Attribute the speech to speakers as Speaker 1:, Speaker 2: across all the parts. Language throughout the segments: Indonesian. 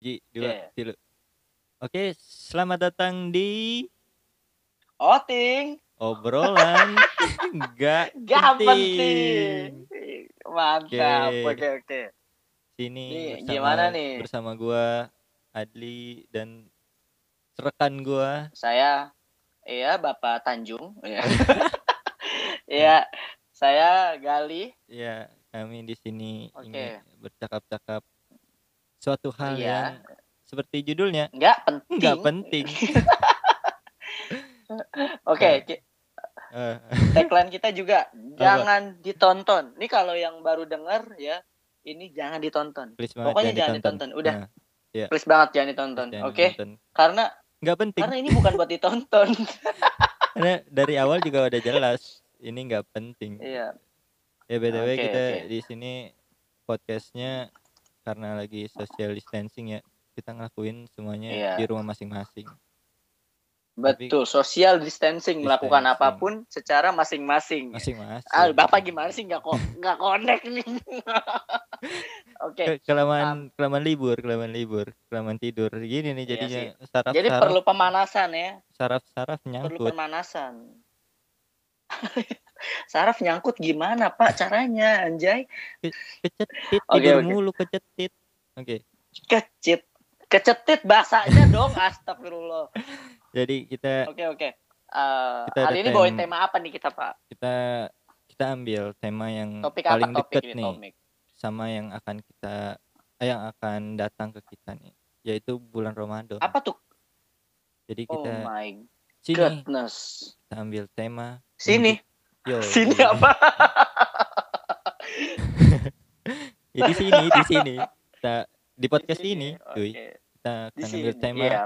Speaker 1: Ji, dua,
Speaker 2: Oke.
Speaker 1: tilu. Oke, selamat datang di
Speaker 2: Oting,
Speaker 1: obrolan nggak
Speaker 2: gak
Speaker 1: penting.
Speaker 2: penting. Mantap.
Speaker 1: Oke.
Speaker 2: Oke, oke.
Speaker 1: Sini bersama,
Speaker 2: gimana nih?
Speaker 1: bersama gua Adli dan rekan gua.
Speaker 2: Saya iya Bapak Tanjung, ya. Iya, saya Gali.
Speaker 1: Ya, kami di sini
Speaker 2: Oke.
Speaker 1: ingin bercakap-cakap suatu hal
Speaker 2: Iya.
Speaker 1: yang seperti judulnya
Speaker 2: Nggak penting.
Speaker 1: nggak penting.
Speaker 2: Oke, ki-
Speaker 1: Eh,
Speaker 2: tagline kita juga jangan ditonton. Ini kalau yang baru denger ya, ini jangan ditonton.
Speaker 1: please
Speaker 2: Pokoknya jangan
Speaker 1: ditonton.
Speaker 2: ditonton. Udah.
Speaker 1: Nah,
Speaker 2: Please banget jangan ditonton.
Speaker 1: jangan
Speaker 2: Oke?
Speaker 1: ditonton.
Speaker 2: Karena
Speaker 1: Nggak penting.
Speaker 2: karena ini bukan buat ditonton.
Speaker 1: Karena dari awal juga udah jelas ini nggak penting.
Speaker 2: Iya.
Speaker 1: Ya btw
Speaker 2: Oke,
Speaker 1: kita
Speaker 2: oke.
Speaker 1: di sini podcastnya karena lagi social distancing ya kita ngelakuin semuanya
Speaker 2: Iya.
Speaker 1: di rumah masing-masing. Tapi-
Speaker 2: Betul, social distancing, melakukan
Speaker 1: Distancing.
Speaker 2: apa pun secara masing-masing.
Speaker 1: Masing-masing.
Speaker 2: Ah, Bapak gimana sih nggak kok nggak connect nih? Oke.
Speaker 1: Ke- kelamaan kelamaan libur, kelamaan libur, kelamaan tidur. Gini nih
Speaker 2: Iya
Speaker 1: jadinya
Speaker 2: sih.
Speaker 1: saraf
Speaker 2: Jadi
Speaker 1: saraf
Speaker 2: perlu pemanasan ya,
Speaker 1: saraf saraf
Speaker 2: perlu
Speaker 1: nyangkut.
Speaker 2: pemanasan. Saraf nyangkut gimana Pak caranya anjay?
Speaker 1: Kecetit
Speaker 2: Oke,
Speaker 1: tidur
Speaker 2: oke.
Speaker 1: mulu kecetit. Oke.
Speaker 2: Kecit. Kecetit bahasanya dong, astagfirullah.
Speaker 1: Jadi kita
Speaker 2: Oke, oke. Eh,
Speaker 1: Kita ada
Speaker 2: hari ini bawain tema apa nih kita, Pak?
Speaker 1: kita kita ambil tema yang
Speaker 2: Topik
Speaker 1: paling
Speaker 2: apa ini,
Speaker 1: nih
Speaker 2: topik?
Speaker 1: sama yang akan kita eh, yang akan datang ke kita nih yaitu bulan Ramadan.
Speaker 2: Apa tuh?
Speaker 1: Jadi
Speaker 2: Oh
Speaker 1: kita
Speaker 2: my
Speaker 1: sini
Speaker 2: goodness.
Speaker 1: kita ambil tema
Speaker 2: Sini.
Speaker 1: Yo,
Speaker 2: Sini apa?
Speaker 1: Ya, di sini, di sini. Kita di podcast
Speaker 2: Di sini,
Speaker 1: ini, cuy,
Speaker 2: oke.
Speaker 1: kita akan ambil tema
Speaker 2: Iya.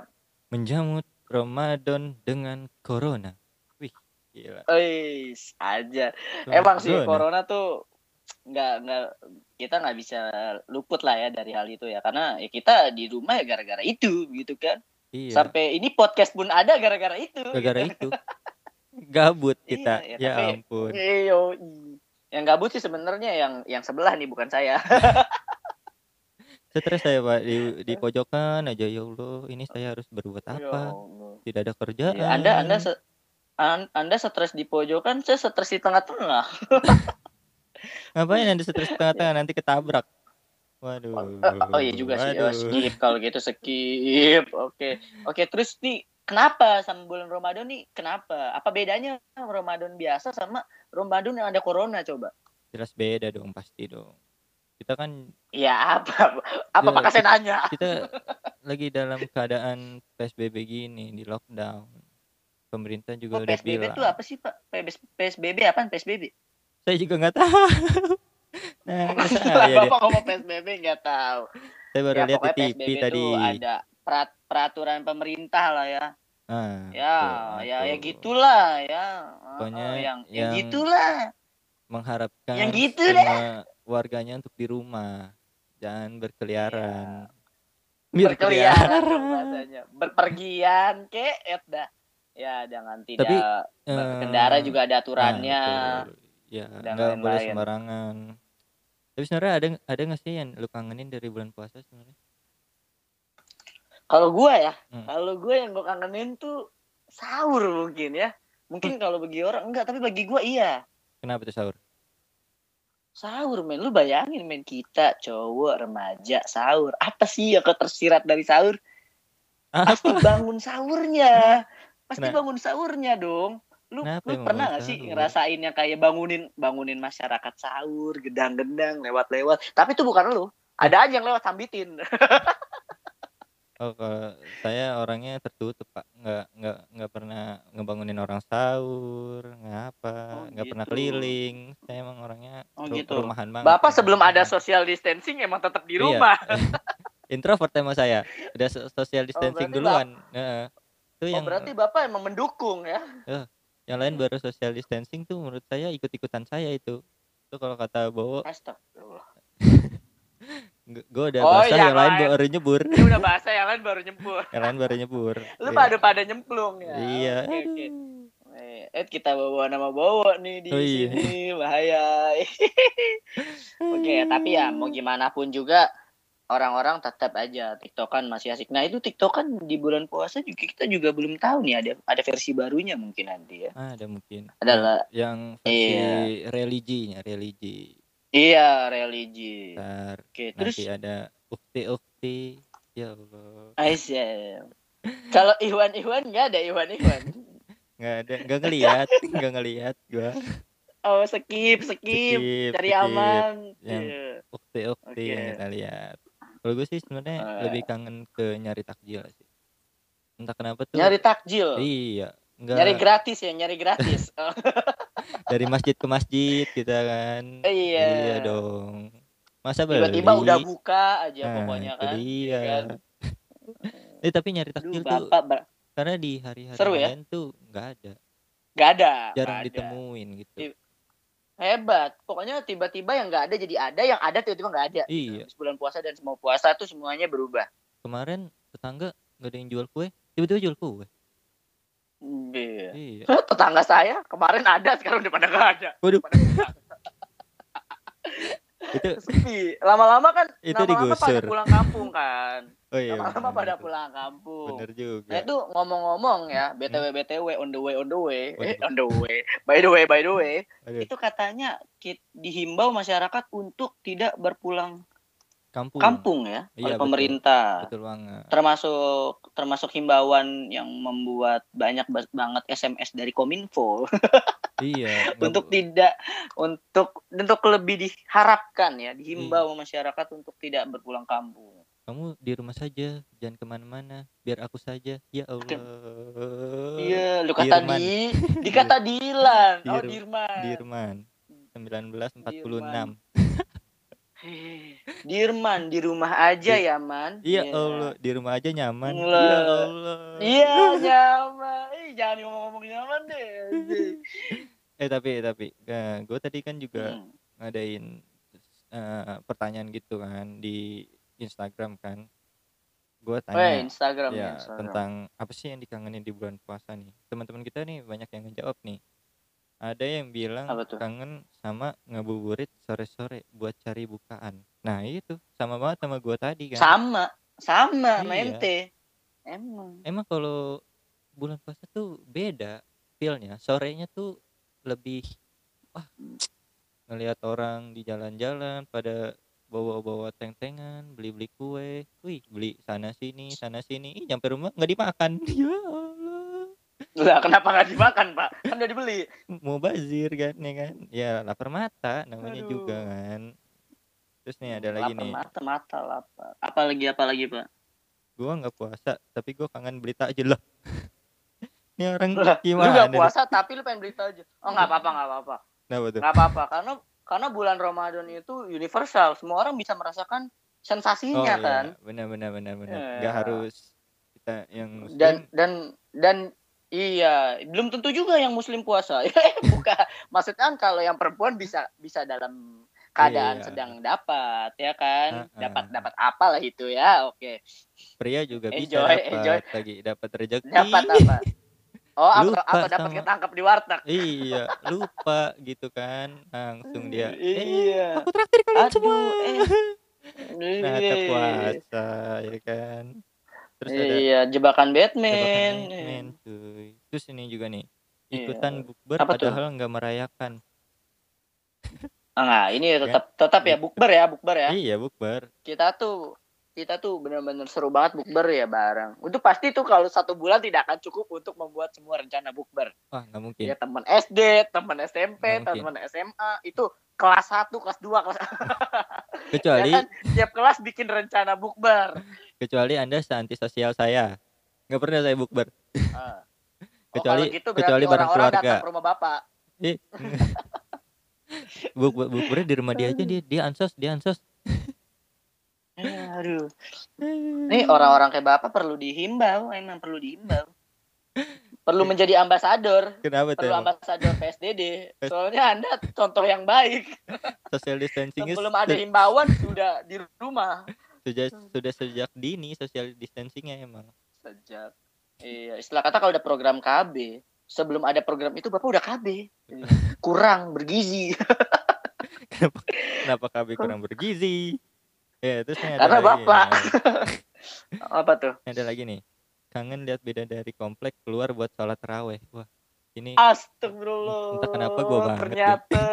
Speaker 1: menjamut Ramadan dengan corona. Wih, gila.
Speaker 2: Eis, aja. Emang sih
Speaker 1: Corona.
Speaker 2: corona tuh nggak nggak kita nggak bisa luput lah ya dari hal itu ya karena ya kita di rumah ya gara-gara itu gitu kan
Speaker 1: Iya.
Speaker 2: sampai ini podcast pun ada gara-gara itu
Speaker 1: Gara-gara itu. Gabut kita.
Speaker 2: Iya, ya,
Speaker 1: ya
Speaker 2: tapi-
Speaker 1: ampun.
Speaker 2: Iyo, yang gabut sih sebenarnya yang yang sebelah nih bukan saya
Speaker 1: Stres saya, Pak, di di pojokan aja ya Allah, ini saya harus berbuat
Speaker 2: Ya
Speaker 1: apa? Tidak ada kerjaan.
Speaker 2: Iya, anda anda se- an- anda stres di pojokan saya stres di tengah-tengah
Speaker 1: Ngapain Anda stres di tengah-tengah nanti ketabrak? Waduh.
Speaker 2: oh, oh iya juga sih oh,
Speaker 1: waduh.
Speaker 2: skip kalau gitu skip oke oke terus nih kenapa sama bulan Ramadan nih kenapa apa bedanya Ramadan biasa sama Ramadan yang ada corona coba
Speaker 1: Jelas beda dong, pasti dong. Kita kan
Speaker 2: ya apa apa
Speaker 1: Ya,
Speaker 2: saya nanya
Speaker 1: kita lagi dalam keadaan PSBB gini di lockdown. Pemerintah juga
Speaker 2: Oh,
Speaker 1: udah
Speaker 2: PSBB
Speaker 1: bilang.
Speaker 2: itu apa sih pak PSBB apa PSBB
Speaker 1: Saya juga nggak tahu. nah, saya ya
Speaker 2: bapak ngomong PSBB nggak tahu
Speaker 1: Saya baru
Speaker 2: ya
Speaker 1: lihat di TV
Speaker 2: PSBB
Speaker 1: tadi.
Speaker 2: ada perat- peraturan pemerintah lah ya.
Speaker 1: Ah,
Speaker 2: ya
Speaker 1: betul,
Speaker 2: ya ya gitulah ya.
Speaker 1: Pokoknya
Speaker 2: Oh, yang, yang
Speaker 1: yang
Speaker 2: gitulah.
Speaker 1: Mengharapkan
Speaker 2: Yang gitu
Speaker 1: semua warganya untuk di rumah, jangan berkeliaran.
Speaker 2: berkeliaran dong bahasanya berpergian ke ya dah. Ya jangan tidak
Speaker 1: Tapi,
Speaker 2: berkendara
Speaker 1: Eh,
Speaker 2: juga ada aturannya.
Speaker 1: Nah, betul. ya
Speaker 2: dan
Speaker 1: nggak boleh sembarangan. Tapi sebenarnya ada ada nggak sih yang lu kangenin dari bulan puasa sebenarnya
Speaker 2: kalau gua ya
Speaker 1: Hmm.
Speaker 2: kalau gua yang gua kangenin tuh sahur mungkin ya. Mungkin kalau bagi orang enggak tapi bagi gua iya.
Speaker 1: Kenapa tuh sahur?
Speaker 2: Sahur men. Lu bayangin men kita cowok remaja sahur. Apa sih yang tersirat dari sahur? Pasti
Speaker 1: apa
Speaker 2: bangun sahurnya. Pasti
Speaker 1: Kenapa?
Speaker 2: bangun sahurnya dong. Lu
Speaker 1: Kenapa
Speaker 2: lu pernah gak sih ngerasain yang kayak bangunin bangunin masyarakat sahur gedang-gedang lewat-lewat? Tapi itu bukan lu. Ada aja yang lewat sambitin
Speaker 1: oh kalau saya orangnya tertutup pak nggak nggak nggak pernah ngebangunin orang sahur nggak apa
Speaker 2: Oh,
Speaker 1: nggak pernah
Speaker 2: gitu.
Speaker 1: keliling saya emang orangnya
Speaker 2: Oh,
Speaker 1: ru-
Speaker 2: gitu.
Speaker 1: rumahan banget
Speaker 2: bapak sebelum ada social distancing emang tetap di
Speaker 1: Iya.
Speaker 2: rumah
Speaker 1: introvert emang saya udah so- social distancing
Speaker 2: berarti
Speaker 1: duluan Heeh. itu
Speaker 2: oh
Speaker 1: yang
Speaker 2: berarti bapak emang mendukung ya
Speaker 1: yang lain baru social distancing tuh menurut saya ikut-ikutan saya itu itu kalau kata Bowo
Speaker 2: Astagfirullah.
Speaker 1: Gue udah
Speaker 2: Oh,
Speaker 1: basah
Speaker 2: yang
Speaker 1: yang lain baru nyebur
Speaker 2: Ini udah bahasa yang lain baru nyebur
Speaker 1: yang lain baru nyebur
Speaker 2: lu
Speaker 1: Iya.
Speaker 2: pada pada nyemplung ya
Speaker 1: iya
Speaker 2: oke.
Speaker 1: aduh.
Speaker 2: Eh, eh kita bawa nama bawa nih di
Speaker 1: Oh, iya.
Speaker 2: sini bahaya. Oke, tapi ya mau gimana pun juga orang-orang tetap aja TikTokan masih asik. Nah itu TikTokan di bulan puasa juga kita juga belum tahu nih ada ada versi barunya mungkin nanti ya.
Speaker 1: Ada mungkin.
Speaker 2: Adalah-
Speaker 1: yang versi
Speaker 2: Iya.
Speaker 1: religinya, religi.
Speaker 2: Iya religi.
Speaker 1: Ntar
Speaker 2: Oke terus
Speaker 1: nanti ada ukti-ukti. Ya Allah.
Speaker 2: Aisyah. Kalau Iwan Iwan nggak ada Iwan Iwan.
Speaker 1: Nggak ada, nggak ngelihat, nggak ngelihat gua.
Speaker 2: Oh skip skip,
Speaker 1: Skip,
Speaker 2: cari
Speaker 1: skip.
Speaker 2: aman.
Speaker 1: Yang-
Speaker 2: Iya.
Speaker 1: Ukti-ukti yang
Speaker 2: Oke.
Speaker 1: kita lihat. Kalau gue sih sebenarnya
Speaker 2: Eh.
Speaker 1: lebih kangen ke nyari takjil sih. Entah kenapa tuh.
Speaker 2: Nyari takjil.
Speaker 1: Iya. Enggak
Speaker 2: Nyari gratis ya, nyari gratis.
Speaker 1: Dari masjid ke masjid kita kan.
Speaker 2: Iya.
Speaker 1: Iya dong. Masa beli?
Speaker 2: Tiba-tiba udah buka aja
Speaker 1: Nah,
Speaker 2: pokoknya kan.
Speaker 1: Dia.
Speaker 2: kan?
Speaker 1: Eh tapi nyari takjil tuh
Speaker 2: bapak ba-
Speaker 1: karena di hari-hari
Speaker 2: Seru ya?
Speaker 1: lain tuh nggak ada,
Speaker 2: nggak ada.
Speaker 1: jarang
Speaker 2: ada.
Speaker 1: ditemuin gitu.
Speaker 2: Iya. Hebat. Pokoknya tiba-tiba yang nggak ada jadi ada, yang ada tiba-tiba nggak ada.
Speaker 1: Iya.
Speaker 2: Habis bulan puasa dan semua puasa tuh semuanya berubah.
Speaker 1: Kemarin tetangga nggak ada yang jual kue, tiba-tiba jual kue.
Speaker 2: Iya.
Speaker 1: Iya.
Speaker 2: Tetangga saya kemarin ada, sekarang udah pada nggak ada.
Speaker 1: Waduh. Itu
Speaker 2: Sepi. Lama-lama kan,
Speaker 1: Itu
Speaker 2: lama-lama pada pulang kampung kan.
Speaker 1: oh iya.
Speaker 2: Lama-lama
Speaker 1: bener.
Speaker 2: pada pulang kampung.
Speaker 1: Bener juga.
Speaker 2: Nah itu ngomong-ngomong ya, BTW BTW on the way on the way, eh, on the way, by the way by the way,
Speaker 1: Aduh,
Speaker 2: itu katanya dihimbau masyarakat untuk tidak berpulang
Speaker 1: kampung.
Speaker 2: kampung ya
Speaker 1: Iya,
Speaker 2: oleh
Speaker 1: betul.
Speaker 2: pemerintah.
Speaker 1: Betul banget.
Speaker 2: Termasuk termasuk himbauan yang membuat banyak banget SMS dari Kominfo
Speaker 1: iya.
Speaker 2: untuk tidak untuk untuk lebih diharapkan ya dihimbau masyarakat untuk tidak berpulang kampung.
Speaker 1: kamu di rumah saja, jangan ke mana-mana. Biar aku saja. Ya Allah.
Speaker 2: Iya, lu kata
Speaker 1: Dirman.
Speaker 2: di dikata Dilan. Oh,
Speaker 1: Dir-
Speaker 2: Dirman.
Speaker 1: Dirman. 1946.
Speaker 2: Eh, Dirman di rumah aja ya, Man.
Speaker 1: Iya
Speaker 2: Iya.
Speaker 1: Allah, di rumah aja nyaman.
Speaker 2: Lah.
Speaker 1: Ya Allah.
Speaker 2: Iya, nyaman. Ih, jangan ngomong-ngomong nyaman deh.
Speaker 1: Eh tapi tapi gue tadi kan juga
Speaker 2: Hmm.
Speaker 1: ngadain eh, pertanyaan gitu kan di Instagram kan. Gue
Speaker 2: Oh, ya,
Speaker 1: tanya
Speaker 2: Instagram ya,
Speaker 1: ya
Speaker 2: Instagram.
Speaker 1: tentang apa sih yang dikangenin di bulan puasa nih. Teman-teman kita nih banyak yang ngejawab nih. Ada yang bilang kangen sama ngabuburit sore-sore buat cari bukaan. Nah itu sama banget sama gue tadi kan.
Speaker 2: Sama, sama,
Speaker 1: Iya.
Speaker 2: ente. Emang.
Speaker 1: Emang kalau bulan puasa tuh beda feelnya. Sorenya tuh lebih wah ngelihat orang di jalan-jalan pada bawa-bawa teng-tengan, beli-beli kue, wih beli sana sini, sana sini, Ih, nyampe rumah nggak dimakan. Ya
Speaker 2: Lah, kenapa nggak dimakan, Pak? Kan udah dibeli.
Speaker 1: mau bazir kan ya kan? Ya lapar mata namanya
Speaker 2: Aduh.
Speaker 1: juga kan. Terus nih ada lagi
Speaker 2: Lapar
Speaker 1: nih,
Speaker 2: Mata, mata lapar. Apalagi, apalagi, Pak?
Speaker 1: gua nggak puasa tapi gua kangen beli takjil lah. Ini orang
Speaker 2: Lah, Lu
Speaker 1: gimana?
Speaker 2: nggak
Speaker 1: nih?
Speaker 2: puasa, tapi lu pengen beli aja. Oh, nggak apa-apa, nggak apa-apa. Nggak apa-apa karena karena bulan Ramadan itu universal semua orang bisa merasakan sensasinya
Speaker 1: iya.
Speaker 2: kan
Speaker 1: benar benar benar benar
Speaker 2: Iya.
Speaker 1: nggak harus kita yang muslim
Speaker 2: dan dan dan iya belum tentu juga yang muslim puasa. Bukan. Maksudnya kan kalau yang perempuan bisa bisa dalam keadaan
Speaker 1: Iya.
Speaker 2: sedang dapat ya kan? Dapat dapat apa lah itu ya? Oke.
Speaker 1: Pria juga bisa
Speaker 2: Enjoy,
Speaker 1: dapat
Speaker 2: enjoy.
Speaker 1: lagi dapat rezeki.
Speaker 2: Dapat apa? Oh atau,
Speaker 1: Lupa
Speaker 2: atau dapat
Speaker 1: sama-
Speaker 2: ketangkep di warteg?
Speaker 1: Iya lupa gitu kan. Langsung dia eh,
Speaker 2: iya
Speaker 1: aku traktir kalian
Speaker 2: Aduh,
Speaker 1: semua.
Speaker 2: eh.
Speaker 1: nah
Speaker 2: Iya.
Speaker 1: puasa ya kan terus ada
Speaker 2: iya jebakan
Speaker 1: jebakan
Speaker 2: Batman,
Speaker 1: Batman, cuy. Terus ini juga nih
Speaker 2: Iya.
Speaker 1: ikutan bukber
Speaker 2: Apa tuh?
Speaker 1: padahal nggak merayakan.
Speaker 2: Nah, ini tetap tetap ya bukber ya, bukber ya.
Speaker 1: iya bukber.
Speaker 2: Kita tuh kita tuh benar-benar seru banget bukber ya bareng. Itu pasti tuh kalau satu bulan tidak akan cukup untuk membuat semua rencana bukber.
Speaker 1: wah nggak mungkin
Speaker 2: Ya teman SD, teman SMP, teman SMA itu kelas 1, kelas 2, kelas
Speaker 1: kecuali
Speaker 2: ya kan tiap kelas bikin rencana bukber.
Speaker 1: kecuali anda seantisosial saya nggak pernah saya bukber
Speaker 2: Ah. Oh,
Speaker 1: Kecuali-
Speaker 2: gitu
Speaker 1: kecuali bareng
Speaker 2: orang-orang
Speaker 1: keluarga.
Speaker 2: datang ke rumah Bapak.
Speaker 1: Eh. Buk buk bukbernya di rumah dia aja dia dia ansos dia ansos.
Speaker 2: Eh, aduh. Nih orang-orang kayak Bapak perlu dihimbau, emang perlu dihimbau. Perlu menjadi ambasador.
Speaker 1: Kenapa tuh?
Speaker 2: perlu ambasador PSDD. Soalnya Anda contoh yang baik.
Speaker 1: Social distancingnya
Speaker 2: Sebelum ada himbauan sudah di rumah.
Speaker 1: sudah sudah sejak dini social distancingnya emang.
Speaker 2: Sejak Iya, istilah kata kalau ada program KB, sebelum ada program itu bapak udah KB kurang bergizi
Speaker 1: kenapa kenapa KB kurang bergizi ya terus nih ada
Speaker 2: Karena
Speaker 1: lagi
Speaker 2: bapak.
Speaker 1: nih.
Speaker 2: apa tuh?
Speaker 1: Ada lagi nih. Kangen lihat beda dari komplek keluar buat sholat raweh wah ini
Speaker 2: Astagfirullah.
Speaker 1: Entah kenapa gua banget
Speaker 2: ternyata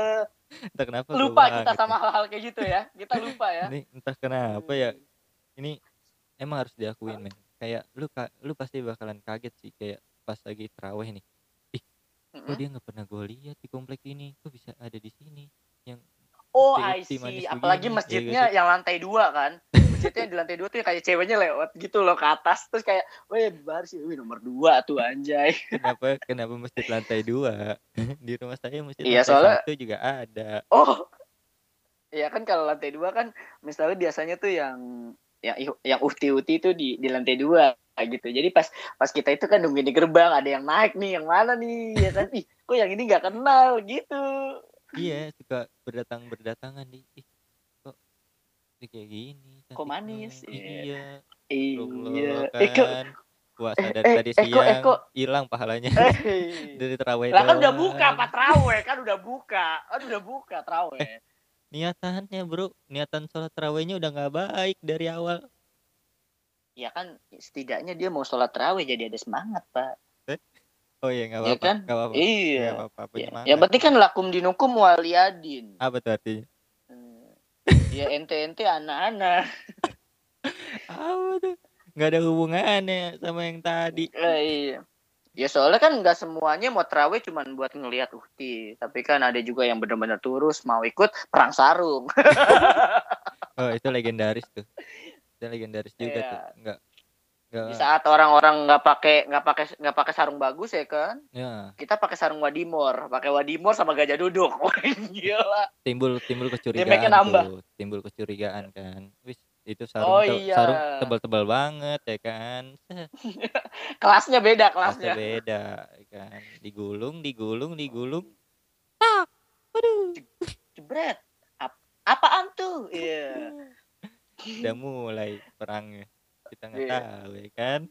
Speaker 1: entah kenapa
Speaker 2: lupa kita
Speaker 1: banget.
Speaker 2: sama
Speaker 1: nih.
Speaker 2: hal-hal kayak gitu ya. Kita lupa ya.
Speaker 1: Ini entah kenapa ya. Ini emang harus diakuin men. Kayak lu ka- lu pasti bakalan kaget sih kayak pas lagi teraweh nih. Kok
Speaker 2: Mm-mm.
Speaker 1: dia nggak pernah gue lihat di komplek ini? Kok bisa ada di sini? Yang
Speaker 2: Oh, I see. Apalagi
Speaker 1: begini,
Speaker 2: masjidnya
Speaker 1: iya
Speaker 2: yang lantai dua kan. Masjidnya yang di lantai dua tuh kayak ceweknya lewat gitu loh ke atas. Terus kayak, weh bar sih, weh nomor dua tuh anjay.
Speaker 1: kenapa kenapa masjid lantai dua di rumah saya masjid
Speaker 2: Iya,
Speaker 1: lantai
Speaker 2: soalnya-
Speaker 1: satu juga ada
Speaker 2: Oh, Iya kan kalau lantai dua kan misalnya biasanya tuh yang yang yang uhti-uhti itu di di lantai dua gitu. Jadi pas pas kita itu kan nungguin di gerbang ada yang naik nih, yang mana nih ya kan? Ih, kok yang ini nggak kenal gitu.
Speaker 1: Iya suka berdatang berdatangan di ih, kok dia kayak gini
Speaker 2: Kok manis, iya.
Speaker 1: iya
Speaker 2: Iya. Eh,
Speaker 1: kan puasa dari
Speaker 2: eh,
Speaker 1: tadi
Speaker 2: eh, eh,
Speaker 1: siang hilang pahalanya
Speaker 2: eh.
Speaker 1: dari terawih
Speaker 2: Lah kan udah buka Pak Trawe kan udah buka. Kan udah buka Trawe.
Speaker 1: niatannya bro niatan sholat terawihnya udah nggak baik dari awal
Speaker 2: Ya kan setidaknya dia mau sholat terawih jadi ada semangat Pak.
Speaker 1: Oh iya nggak
Speaker 2: Iya
Speaker 1: apa-apa
Speaker 2: kan?
Speaker 1: nggak apa-apa
Speaker 2: Iya.
Speaker 1: nggak apa-apa
Speaker 2: Ya, yang penting kan lakum dinukum waliyadin.
Speaker 1: apa tuh artinya
Speaker 2: Hmm. Ya ente-ente anak-anak.
Speaker 1: apa tuh nggak ada hubungannya sama yang tadi
Speaker 2: Eh, iya. Ya soalnya kan nggak semuanya mau terawih cuman buat ngelihat uhti, tapi kan ada juga yang benar-benar turus mau ikut perang sarung.
Speaker 1: oh itu legendaris tuh itu legendaris juga
Speaker 2: Iya.
Speaker 1: tuh nggak nggak
Speaker 2: Di saat orang-orang nggak pakai nggak pakai nggak pakai sarung bagus ya kan,
Speaker 1: ya
Speaker 2: kita pakai sarung wadimor, pakai wadimor sama gajah duduk. Wah, Gila.
Speaker 1: timbul timbul kecurigaan
Speaker 2: nambah.
Speaker 1: tuh timbul kecurigaan kan wis itu sarung
Speaker 2: Oh, iya.
Speaker 1: sarung tebal-tebal banget ya kan
Speaker 2: Kelasnya beda
Speaker 1: kelasnya
Speaker 2: kelasnya.
Speaker 1: beda ya kan digulung digulung digulung tak waduh
Speaker 2: Jebret. Ap- apaan tuh? Iya.
Speaker 1: udah mulai perangnya kita nggak
Speaker 2: Iya.
Speaker 1: tahu ya kan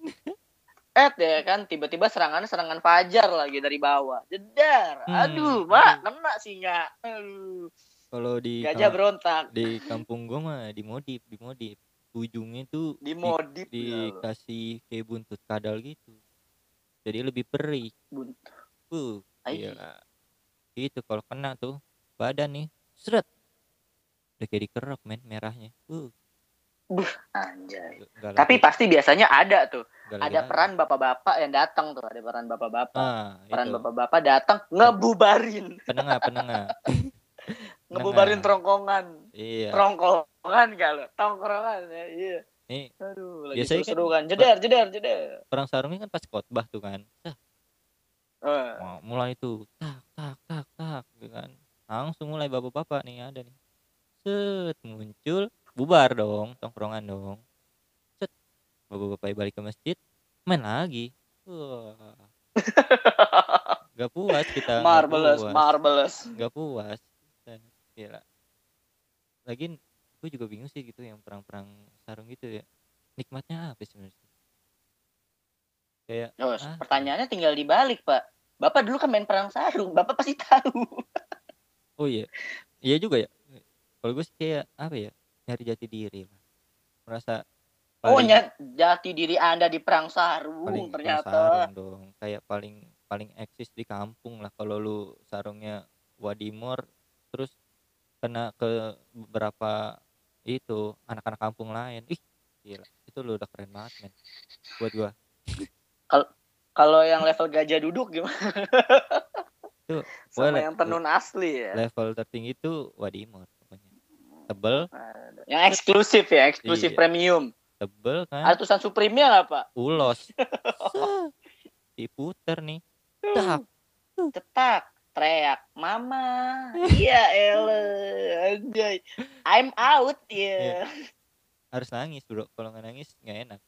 Speaker 2: Eh ya kan tiba-tiba serangannya serangan fajar lagi dari bawah. Jedar.
Speaker 1: Hmm.
Speaker 2: Aduh, Mak, kena singa. Aduh.
Speaker 1: kalau di
Speaker 2: Gajah berontak.
Speaker 1: di kampung gua mah dimodif dimodif ujungnya tuh di-
Speaker 2: Dimodif ya lo.
Speaker 1: dikasih kayak buntut kadal gitu jadi lebih perih
Speaker 2: Bun-
Speaker 1: uh gila itu kalau kena tuh badan nih seret udah kayak dikerok men merahnya uh
Speaker 2: Anjay. Tapi
Speaker 1: lagi-
Speaker 2: pasti biasanya ada tuh.
Speaker 1: lagi
Speaker 2: Ada
Speaker 1: lagi.
Speaker 2: peran bapak-bapak yang datang tuh. Ada peran bapak-bapak.
Speaker 1: ah
Speaker 2: Peran bapak-bapak datang ngebubarin.
Speaker 1: penengah penengah
Speaker 2: Ngebubarin terongkongan.
Speaker 1: iya
Speaker 2: Terongkongan kalau. Tongkrongan ya. Iya.
Speaker 1: nih
Speaker 2: Aduh, lagi
Speaker 1: Biasanya
Speaker 2: seru kan. Jedar, jedar, jedar.
Speaker 1: perang sarungnya kan pas khotbah tuh kan
Speaker 2: Eh,
Speaker 1: Wah, mulai tuh tak tak tak tak gitu kan langsung mulai bapak-bapak nih ada nih set muncul bubar dong tongkrongan dong set bapak-bapak balik ke masjid main lagi wah gak puas kita
Speaker 2: marvelous,
Speaker 1: puas.
Speaker 2: marvelous.
Speaker 1: nggak puas gila lagi gue juga bingung sih gitu yang perang-perang sarung gitu ya nikmatnya apa sebenarnya kayak
Speaker 2: Oh,
Speaker 1: Ah.
Speaker 2: pertanyaannya tinggal dibalik, Pak. Bapak dulu kan main perang sarung, Bapak pasti tahu.
Speaker 1: Oh iya, iya juga ya. Kalau gue sih kayak apa ya, nyari jati diri lah. Merasa
Speaker 2: Oh,
Speaker 1: paling
Speaker 2: nyat jati diri Anda di perang sarung
Speaker 1: paling
Speaker 2: ternyata.
Speaker 1: sarung dong. Kayak paling paling eksis di kampung lah. Kalau lu sarungnya Wadimor, terus kena ke beberapa itu anak-anak kampung lain. Ih, gila. Itu lu udah keren banget men. Buat gua.
Speaker 2: Kalau yang level gajah duduk gimana?
Speaker 1: Tuh,
Speaker 2: Sama yang tenun asli ya.
Speaker 1: Level tertinggi itu Wadimor. Tebel.
Speaker 2: Yang eksklusif ya, eksklusif
Speaker 1: Iya.
Speaker 2: premium.
Speaker 1: tebel kan.
Speaker 2: Atusan Supreme-nya nggak, Pak?
Speaker 1: ulos diputer nih tak
Speaker 2: Cetak, teriak, "Mama." Iya, ele. Anjay. I'm out ya.
Speaker 1: harus nangis bro kalau nggak nangis nggak enak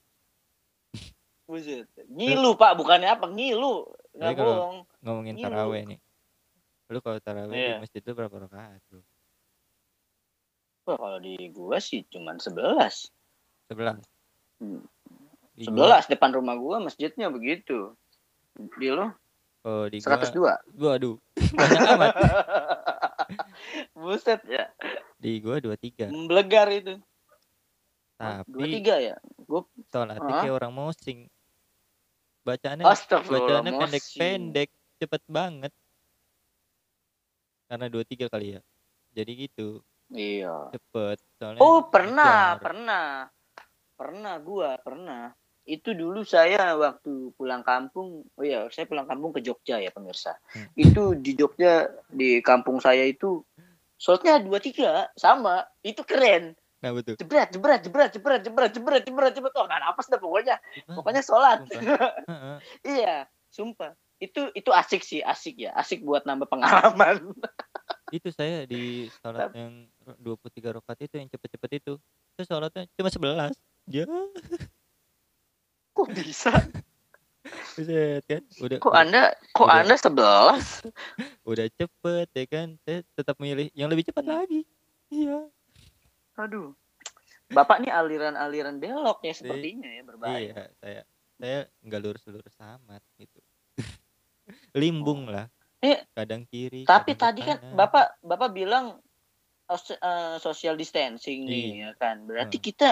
Speaker 2: Buset. Ngilu, Pak, bukannya apa? Ngilu. Nggak bohong.
Speaker 1: ngomongin
Speaker 2: Ngilu.
Speaker 1: taraweh nih lu kalau taraweh
Speaker 2: Iya.
Speaker 1: di masjid itu berapa rakaat
Speaker 2: Wah, kalau di gua sih cuman 11.
Speaker 1: sebelas
Speaker 2: Hmm.
Speaker 1: Di gua-
Speaker 2: 11 depan rumah gua masjidnya begitu. Di lo?
Speaker 1: Kalau di gua
Speaker 2: 102.
Speaker 1: waduh banyak amat.
Speaker 2: Buset ya.
Speaker 1: Di gua 23.
Speaker 2: Memblegar itu.
Speaker 1: Tapi
Speaker 2: 23 ya? Gua
Speaker 1: sholatnya
Speaker 2: Hah?
Speaker 1: kayak orang mosing. Bacaannya bacaannya pendek-pendek, cepet banget. Karena 23 kali ya. Jadi gitu,
Speaker 2: Iya.
Speaker 1: cepet. Soalnya
Speaker 2: Oh, pernah, pernah. Pernah gua, pernah. Itu dulu saya waktu pulang kampung, oh iya, saya pulang kampung ke Jogja ya pemirsa.
Speaker 1: Hmm.
Speaker 2: Itu di Jogja di kampung saya itu sholatnya dua tiga sama, itu keren.
Speaker 1: Nah betul.
Speaker 2: Jebret, jebret, jebret, jebret, jebret, jebret, jebret, jebret. Oh, nggak napas dah pokoknya. Pokoknya sholat.
Speaker 1: Sumpah.
Speaker 2: Iya, sumpah. Itu itu asik sih, asik ya. Asik buat nambah pengalaman.
Speaker 1: Itu saya di sholat yang 23 rakaat itu yang cepet-cepet itu. Itu sholatnya cuma 11. Ya,
Speaker 2: Kok bisa?
Speaker 1: buset kan. Udah
Speaker 2: Kok Anda kok
Speaker 1: Udah.
Speaker 2: Anda 11?
Speaker 1: udah cepet ya kan. Saya tetap memilih yang lebih cepat lagi. Iya.
Speaker 2: Aduh. Bapak nih aliran-aliran belok ya sepertinya ya berbahaya.
Speaker 1: Iya, saya saya nggak lurus-lurus amat gitu. Limbung lah.
Speaker 2: Eh,
Speaker 1: Kadang kiri.
Speaker 2: Tapi
Speaker 1: kadang
Speaker 2: tadi kan. Bapak Bapak bilang eh, social distancing nih
Speaker 1: Iya.
Speaker 2: ya kan. Berarti
Speaker 1: Hmm.
Speaker 2: kita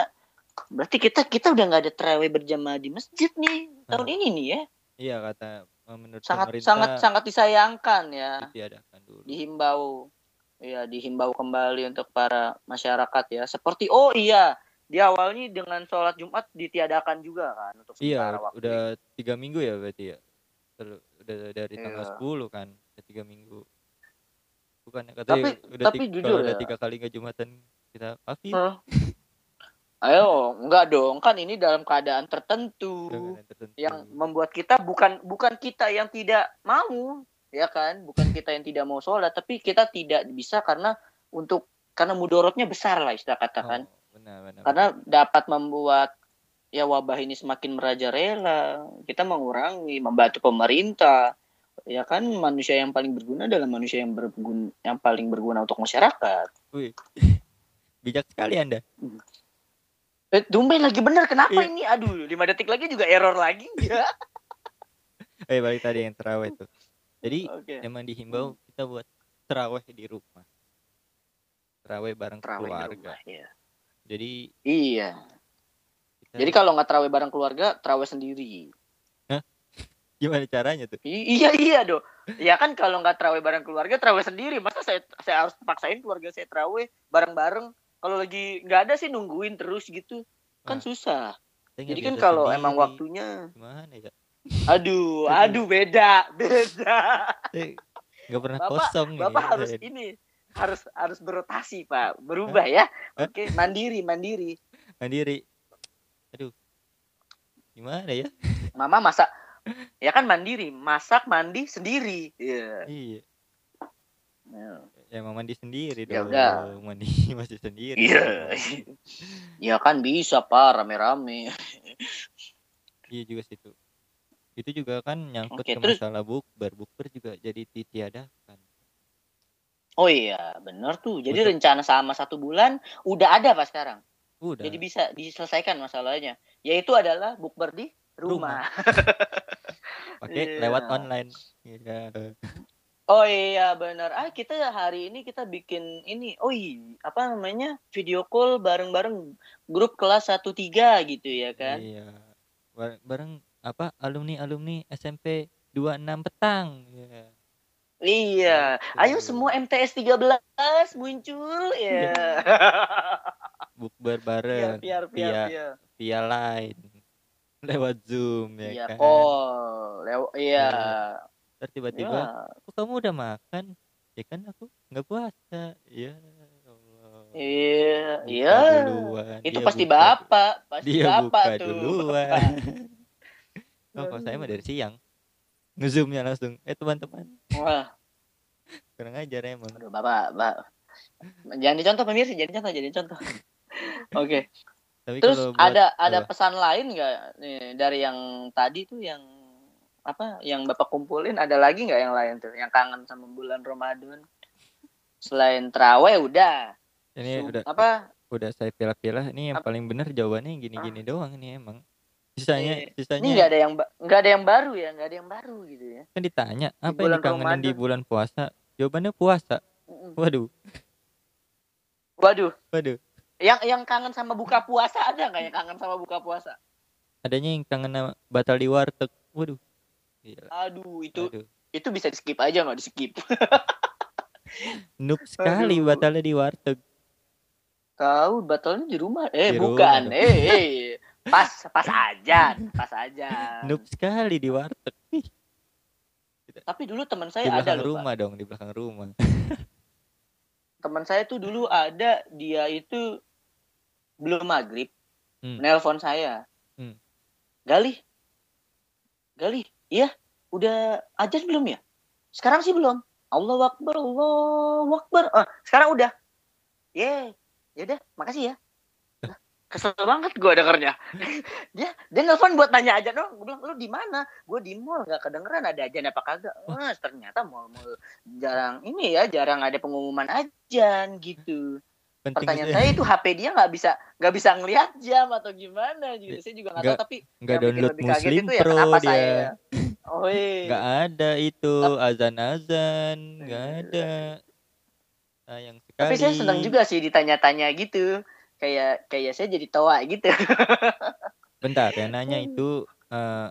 Speaker 2: berarti kita kita udah nggak ada terawih berjamaah di masjid nih tahun
Speaker 1: Hmm.
Speaker 2: ini nih ya.
Speaker 1: Iya kata eh, menurut
Speaker 2: Sangat
Speaker 1: pemerintah
Speaker 2: sangat sangat disayangkan ya.
Speaker 1: ditiadakan dulu.
Speaker 2: Dihimbau ya dihimbau kembali untuk para masyarakat ya. Seperti oh iya, di awalnya dengan sholat Jumat ditiadakan juga kan untuk sementara
Speaker 1: Iya,
Speaker 2: waktu.
Speaker 1: udah tiga minggu ya berarti ya. Terus udah dari tanggal
Speaker 2: Iya.
Speaker 1: 10 kan, udah tiga minggu. Bukan katanya
Speaker 2: Tapi
Speaker 1: udah
Speaker 2: tapi
Speaker 1: tiga,
Speaker 2: jujur
Speaker 1: udah
Speaker 2: ya.
Speaker 1: tiga kali nggak jumatan kita kafir.
Speaker 2: Hah? Ayo, enggak dong, kan ini dalam keadaan tertentu
Speaker 1: Dengan tertentu.
Speaker 2: yang membuat kita bukan bukan kita yang tidak mau, ya kan? Bukan kita yang tidak mau sholat, tapi kita tidak bisa karena untuk karena mudorotnya besar lah istilah katakan.
Speaker 1: Oh, benar, benar.
Speaker 2: Karena dapat membuat ya wabah ini semakin merajalela. Kita mengurangi, membantu pemerintah. Ya kan manusia yang paling berguna adalah manusia yang berguna yang paling berguna untuk masyarakat.
Speaker 1: Wih. Bijak sekali Anda.
Speaker 2: Eh, tumben lagi bener kenapa
Speaker 1: Iya.
Speaker 2: ini? Aduh, lima detik lagi juga error lagi ya.
Speaker 1: Eh balik tadi yang terawih tuh. Jadi
Speaker 2: Oke.
Speaker 1: emang dihimbau kita buat terawih di rumah. Terawih bareng
Speaker 2: Terawih
Speaker 1: keluarga.
Speaker 2: rumah, iya.
Speaker 1: Jadi
Speaker 2: Iya.
Speaker 1: kita
Speaker 2: Jadi kalau nggak terawih bareng keluarga, terawih sendiri.
Speaker 1: Gimana caranya tuh?
Speaker 2: I- iya iya dong. Ya kan kalau nggak terawih bareng keluarga, terawih sendiri. Masa saya saya harus paksain keluarga saya terawih bareng-bareng? Kalau lagi nggak ada sih nungguin terus gitu. Kan
Speaker 1: Ah,
Speaker 2: susah. Jadi kan kalau emang waktunya,
Speaker 1: gimana ya?
Speaker 2: aduh, aduh beda, beda.
Speaker 1: Nggak pernah
Speaker 2: Bapak-
Speaker 1: kosong nih.
Speaker 2: Bapak harus
Speaker 1: saya.
Speaker 2: ini, harus harus berotasi pak, berubah ya. Oke, mandiri, mandiri.
Speaker 1: mandiri. Aduh. Gimana ya?
Speaker 2: Mama masak, ya kan mandiri, masak mandi sendiri. Iya.
Speaker 1: Iya.
Speaker 2: Nah,
Speaker 1: Ya emang mandi sendiri
Speaker 2: Ya
Speaker 1: dong.
Speaker 2: udah.
Speaker 1: Mandi masih sendiri.
Speaker 2: Iya. Ya kan bisa pak, rame-rame.
Speaker 1: Iya juga situ. Itu juga kan nyangkut
Speaker 2: Oke,
Speaker 1: ke
Speaker 2: terus-
Speaker 1: masalah bukber. Bukber juga jadi ditiadakan.
Speaker 2: Oh iya, bener tuh. Jadi
Speaker 1: Untuk-
Speaker 2: rencana sama satu bulan udah ada pak sekarang.
Speaker 1: Udah.
Speaker 2: Jadi bisa diselesaikan masalahnya. Yaitu adalah bukber di rumah.
Speaker 1: Pakai
Speaker 2: Iya.
Speaker 1: lewat online. Iya.
Speaker 2: Oh iya benar. Ah kita hari ini kita bikin ini. Oh iya, apa namanya? Video call bareng-bareng grup kelas 1 3 gitu ya kan.
Speaker 1: Iya. Bareng, bareng apa alumni-alumni SMP 26 petang. Iya.
Speaker 2: Iya. Ayo
Speaker 1: Gitu.
Speaker 2: semua MTS 13 muncul ya.
Speaker 1: Bukber
Speaker 2: Biar
Speaker 1: bareng
Speaker 2: biar biar
Speaker 1: via
Speaker 2: biar.
Speaker 1: via line lewat Zoom ya
Speaker 2: Iya,
Speaker 1: kan.
Speaker 2: call. Lew iya.
Speaker 1: Terus tiba-tiba
Speaker 2: Ya.
Speaker 1: kok kamu udah makan? Ya kan aku nggak puasa. Ya Allah.
Speaker 2: Iya,
Speaker 1: Buka
Speaker 2: iya.
Speaker 1: duluan.
Speaker 2: Itu
Speaker 1: Dia
Speaker 2: pasti
Speaker 1: buka
Speaker 2: bapak, pasti
Speaker 1: Dia
Speaker 2: bapak
Speaker 1: buka
Speaker 2: tuh.
Speaker 1: duluan. oh, kalau saya mah dari siang. Ngezoomnya langsung. Eh teman-teman,
Speaker 2: Wah,
Speaker 1: kurang ajar emang.
Speaker 2: aduh bapak, bapak. Jangan dicontoh pemirsa, jangan contoh, jangan contoh. Oke.
Speaker 1: Tapi
Speaker 2: Terus
Speaker 1: buat
Speaker 2: ada ada
Speaker 1: apa?
Speaker 2: pesan lain nggak nih dari yang tadi tuh yang apa yang bapak kumpulin? Ada lagi nggak yang lain tuh yang kangen sama bulan Ramadan? Selain teraweh udah.
Speaker 1: Ini
Speaker 2: Sum-
Speaker 1: udah
Speaker 2: apa?
Speaker 1: udah saya pilih-pilih. Ini yang
Speaker 2: Ap-
Speaker 1: paling bener jawabannya gini-gini doang nih emang. Sisanya
Speaker 2: Iya.
Speaker 1: sisanya
Speaker 2: Ini nggak ada yang nggak ada yang baru ya, nggak ada yang baru gitu ya.
Speaker 1: kan ditanya apa yang
Speaker 2: bulan
Speaker 1: dikangenin di bulan puasa? Jawabannya puasa. Waduh.
Speaker 2: Waduh,
Speaker 1: waduh
Speaker 2: yang yang kangen sama buka puasa ada nggak yang kangen sama buka puasa?
Speaker 1: adanya yang kangen sama batal di warteg waduh Gila,
Speaker 2: Aduh, itu
Speaker 1: aduh.
Speaker 2: itu bisa di skip aja nggak di skip.
Speaker 1: noob sekali
Speaker 2: Aduh.
Speaker 1: batalnya di warteg
Speaker 2: Tahu batalnya di rumah. Eh,
Speaker 1: Di
Speaker 2: bukan.
Speaker 1: rumah.
Speaker 2: Eh, eh. Pas pas aja, pas aja.
Speaker 1: noob sekali di warteg
Speaker 2: Tapi dulu teman
Speaker 1: di
Speaker 2: saya ada
Speaker 1: belakang
Speaker 2: loh, Pak.
Speaker 1: rumah dong di belakang rumah
Speaker 2: Teman saya tuh dulu ada dia itu belum maghrib,
Speaker 1: Hmm.
Speaker 2: nelpon saya.
Speaker 1: Hmm.
Speaker 2: Gali, Gali, iya, udah ajan belum ya? Sekarang sih belum. Allah Akbar, Allah Akbar. Ah, sekarang udah. Ye, ya udah, makasih ya. Kesel banget gue dengernya. dia dia nelpon buat tanya aja dong. Gue bilang lu di mana? Gue di mall nggak kedengeran ada ajan apa kagak. Wah, ternyata mall-mall jarang ini ya, jarang ada pengumuman ajan gitu.
Speaker 1: Penting
Speaker 2: Pertanyaan
Speaker 1: sih
Speaker 2: saya itu HP dia nggak bisa nggak bisa ngelihat jam atau gimana gitu. Saya juga nggak tahu tapi
Speaker 1: nggak
Speaker 2: yang
Speaker 1: download
Speaker 2: lebih kaget
Speaker 1: Muslim
Speaker 2: itu ya
Speaker 1: Pro
Speaker 2: kenapa
Speaker 1: dia
Speaker 2: saya. Oh
Speaker 1: nggak ada itu azan-azan nggak
Speaker 2: Iya.
Speaker 1: ada sayang sekali
Speaker 2: Tapi saya senang juga sih ditanya-tanya gitu. Kayak kayak saya jadi tawa gitu.
Speaker 1: bentar ya nanya itu eh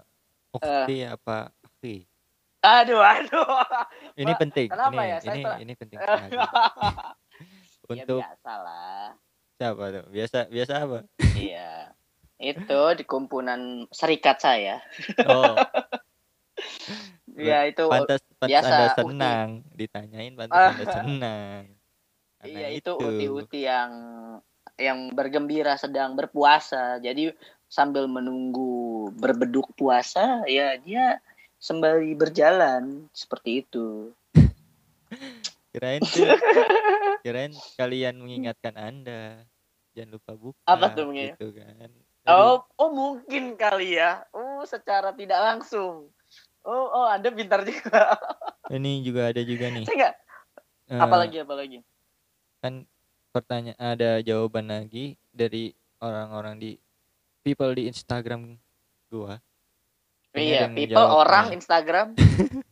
Speaker 1: Ukti apa Ukti
Speaker 2: aduh, aduh.
Speaker 1: ini penting
Speaker 2: kenapa
Speaker 1: ini
Speaker 2: ya? Saya
Speaker 1: ini
Speaker 2: telah-
Speaker 1: ini penting
Speaker 2: ya
Speaker 1: untuk
Speaker 2: biasa lah.
Speaker 1: siapa tuh biasa biasa apa
Speaker 2: Iya. Itu di kumpulan serikat saya.
Speaker 1: oh
Speaker 2: Iya itu
Speaker 1: pantas pantas
Speaker 2: biasa,
Speaker 1: anda senang ditanyain pantas
Speaker 2: Ah.
Speaker 1: anda senang Karena
Speaker 2: Iya itu uti-uti yang yang bergembira sedang berpuasa. Jadi sambil menunggu berbeduk puasa, ya dia sembari berjalan seperti itu.
Speaker 1: kirain tuh kirain kalian mengingatkan anda jangan lupa buka
Speaker 2: Apa tuh mengingat-
Speaker 1: gitu kan
Speaker 2: Oh, oh mungkin kali ya. Oh, secara tidak langsung. Oh, oh, Anda pintar juga.
Speaker 1: ini juga ada juga nih
Speaker 2: Saya nggak.
Speaker 1: eh,
Speaker 2: Apalagi, apalagi.
Speaker 1: kan pertanyaan ada jawaban lagi dari orang-orang di people di Instagram gua
Speaker 2: Iya, people orang. Instagram.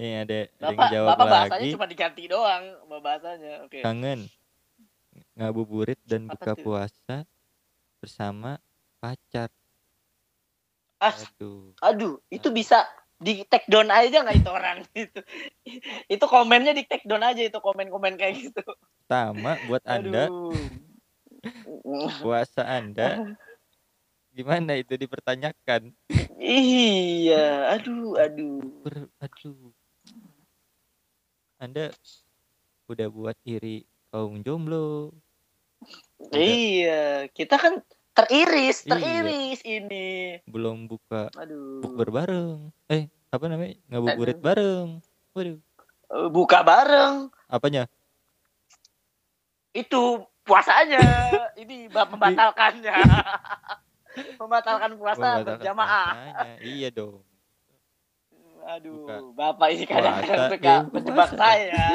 Speaker 1: ini ada ada yang jawab
Speaker 2: bapak bahasanya
Speaker 1: lagi.
Speaker 2: cuma diganti doang, bahasanya. Oke.
Speaker 1: kangen ngabuburit dan
Speaker 2: Apa
Speaker 1: buka
Speaker 2: tuh?
Speaker 1: puasa bersama pacar.
Speaker 2: Ah,
Speaker 1: aduh.
Speaker 2: aduh, itu bisa di take down aja nggak itu orang? Itu itu komennya di take down aja itu komen-komen kayak gitu.
Speaker 1: Sama buat anda. Puasa anda. Gimana itu dipertanyakan?
Speaker 2: Iya aduh aduh.
Speaker 1: Ber- aduh anda udah buat iri kaum jomblo.
Speaker 2: Iya kita kan teriris
Speaker 1: Iya.
Speaker 2: teriris ini.
Speaker 1: Belum buka
Speaker 2: aduh.
Speaker 1: bukber bareng. Eh apa namanya? Ngabuburit
Speaker 2: Aduh.
Speaker 1: bareng. Waduh.
Speaker 2: Eh, buka bareng.
Speaker 1: Apanya?
Speaker 2: Itu puasanya ini ba- membatalkannya. Membatalkan puasa
Speaker 1: Membatalkan
Speaker 2: berjamaah.
Speaker 1: puasanya. iya dong
Speaker 2: aduh
Speaker 1: Buka
Speaker 2: bapak ini kadang-kadang suka
Speaker 1: eh,
Speaker 2: menjebak saya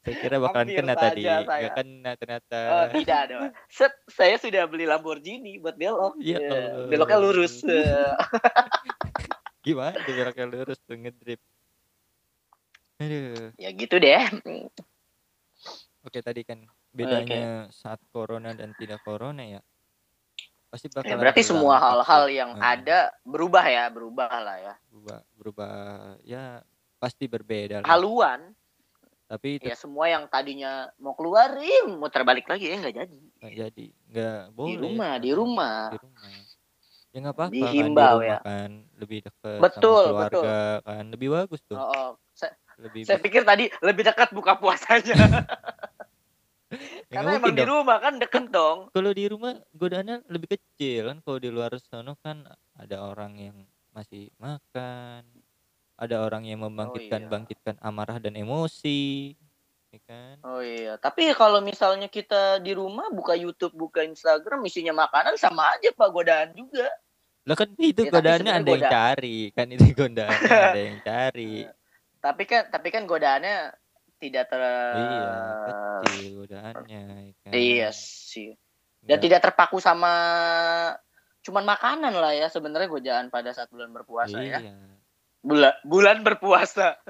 Speaker 1: saya kira bakalan
Speaker 2: Hampir
Speaker 1: kena tadi
Speaker 2: saya.
Speaker 1: nggak kena ternyata
Speaker 2: Oh, tidak dong. Set, saya sudah beli Lamborghini buat belok.
Speaker 1: Ya Allah.
Speaker 2: beloknya lurus.
Speaker 1: Gimana beloknya lurus tuh ngedrip aduh
Speaker 2: ya gitu deh.
Speaker 1: oke tadi kan bedanya saat corona dan tidak corona ya pasti
Speaker 2: Ya,
Speaker 1: bakalan
Speaker 2: berarti semua
Speaker 1: berdampak
Speaker 2: hal-hal
Speaker 1: sih.
Speaker 2: yang ada berubah ya, berubah lah ya.
Speaker 1: berubah berubah ya pasti berbeda lah.
Speaker 2: Haluan,
Speaker 1: tapi
Speaker 2: ya semua yang tadinya mau keluarin, mau terbalik lagi ya nggak jadi.
Speaker 1: nggak jadi nggak boleh
Speaker 2: rumah, di rumah.
Speaker 1: di rumah ya nggak apa-apa kan di
Speaker 2: Dihimbau
Speaker 1: rumah
Speaker 2: ya.
Speaker 1: kan lebih dekat
Speaker 2: Betul,
Speaker 1: sama keluarga kan lebih bagus tuh
Speaker 2: Oh, oh. Saya,
Speaker 1: lebih
Speaker 2: saya pikir tadi lebih dekat buka puasanya.
Speaker 1: Ya,
Speaker 2: Karena emang di rumah kan deket dong.
Speaker 1: kalau di rumah godaannya lebih kecil kan. Kalau di luar sana kan ada orang yang masih makan ada orang yang membangkitkan
Speaker 2: iya.
Speaker 1: bangkitkan amarah dan emosi ya kan?
Speaker 2: Oh iya, tapi kalau misalnya kita di rumah buka YouTube, buka Instagram, isinya makanan sama aja pak. Godaan juga.
Speaker 1: lah kan itu
Speaker 2: Ya, tapi
Speaker 1: godaannya ada yang cari. Kan itu godaannya ada yang cari.
Speaker 2: Tapi kan, tapi kan godaannya tidak ter.
Speaker 1: iya kecil godaannya ya kan
Speaker 2: Iya sih. dan
Speaker 1: Nggak.
Speaker 2: tidak terpaku sama cuman makanan lah ya sebenarnya godaan pada saat bulan berpuasa ya.
Speaker 1: iya
Speaker 2: Bulan bulan berpuasa.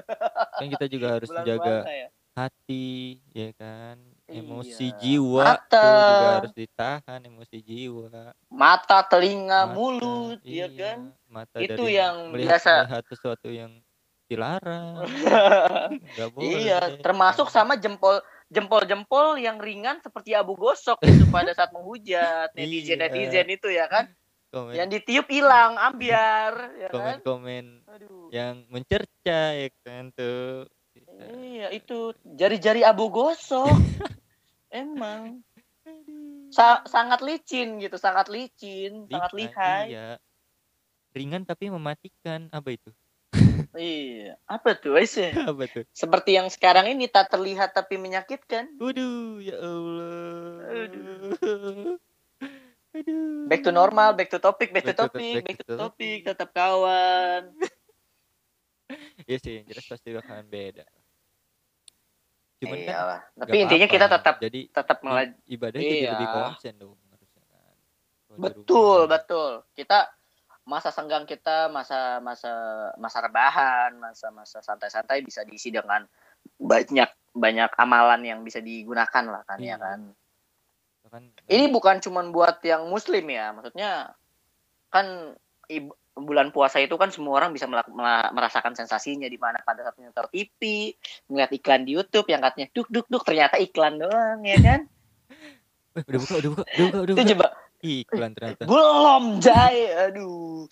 Speaker 1: kan kita juga harus
Speaker 2: bulan
Speaker 1: jaga
Speaker 2: puasa ya.
Speaker 1: hati ya kan emosi
Speaker 2: Iya.
Speaker 1: jiwa
Speaker 2: Mata.
Speaker 1: tuh juga harus ditahan emosi jiwa
Speaker 2: Mata, telinga,
Speaker 1: Mata,
Speaker 2: mulut,
Speaker 1: iya,
Speaker 2: ya kan?
Speaker 1: mata
Speaker 2: Itu
Speaker 1: dari
Speaker 2: yang
Speaker 1: melihat,
Speaker 2: biasa-
Speaker 1: melihat sesuatu yang dilarang. Boleh.
Speaker 2: Iya, termasuk sama jempol jempol-jempol yang ringan seperti abu gosok gitu pada saat menghujat netizen
Speaker 1: Iya.
Speaker 2: netizen itu ya kan?
Speaker 1: Komen.
Speaker 2: Yang ditiup hilang ambiar ya kan?
Speaker 1: Komen-komen
Speaker 2: aduh.
Speaker 1: yang mencerca ya kan tuh.
Speaker 2: Iya itu jari-jari abu gosok. Emang. Sa- sangat licin gitu sangat licin sangat
Speaker 1: Lihai,
Speaker 2: lihai.
Speaker 1: iya. Ringan tapi mematikan apa itu
Speaker 2: iya apa tuh Wes?
Speaker 1: apa tuh
Speaker 2: seperti yang sekarang ini tak terlihat tapi menyakitkan
Speaker 1: waduh ya Allah
Speaker 2: Aduh.
Speaker 1: aduh
Speaker 2: back to normal back to topic back to
Speaker 1: Back to-
Speaker 2: topic
Speaker 1: back
Speaker 2: back
Speaker 1: to
Speaker 2: to
Speaker 1: topic.
Speaker 2: tetap kawan
Speaker 1: Iya sih, yang jelas pasti bakalan beda. Cuman kan
Speaker 2: Iyalah. tapi intinya kita
Speaker 1: apa-apa.
Speaker 2: tetap
Speaker 1: jadi
Speaker 2: tetap melaj
Speaker 1: ibadah jadi
Speaker 2: Iya.
Speaker 1: lebih konsen dong harusnya kan.
Speaker 2: Betul betul kita masa senggang kita masa masa masa rebahan masa masa santai-santai bisa diisi dengan banyak banyak amalan yang bisa digunakan lah kan ya
Speaker 1: Iya.
Speaker 2: kan
Speaker 1: Kan,
Speaker 2: ini bukan cuman buat yang muslim ya maksudnya kan bulan puasa itu kan semua orang bisa merasakan sensasinya di mana pada saat nonton TV ngeliat iklan di YouTube yang katanya duk duk duk ternyata iklan doang ya kan
Speaker 1: udah buka, udah buka, udah buka, udah
Speaker 2: itu
Speaker 1: buka.
Speaker 2: coba
Speaker 1: Iklan ternyata.
Speaker 2: belum jay aduh.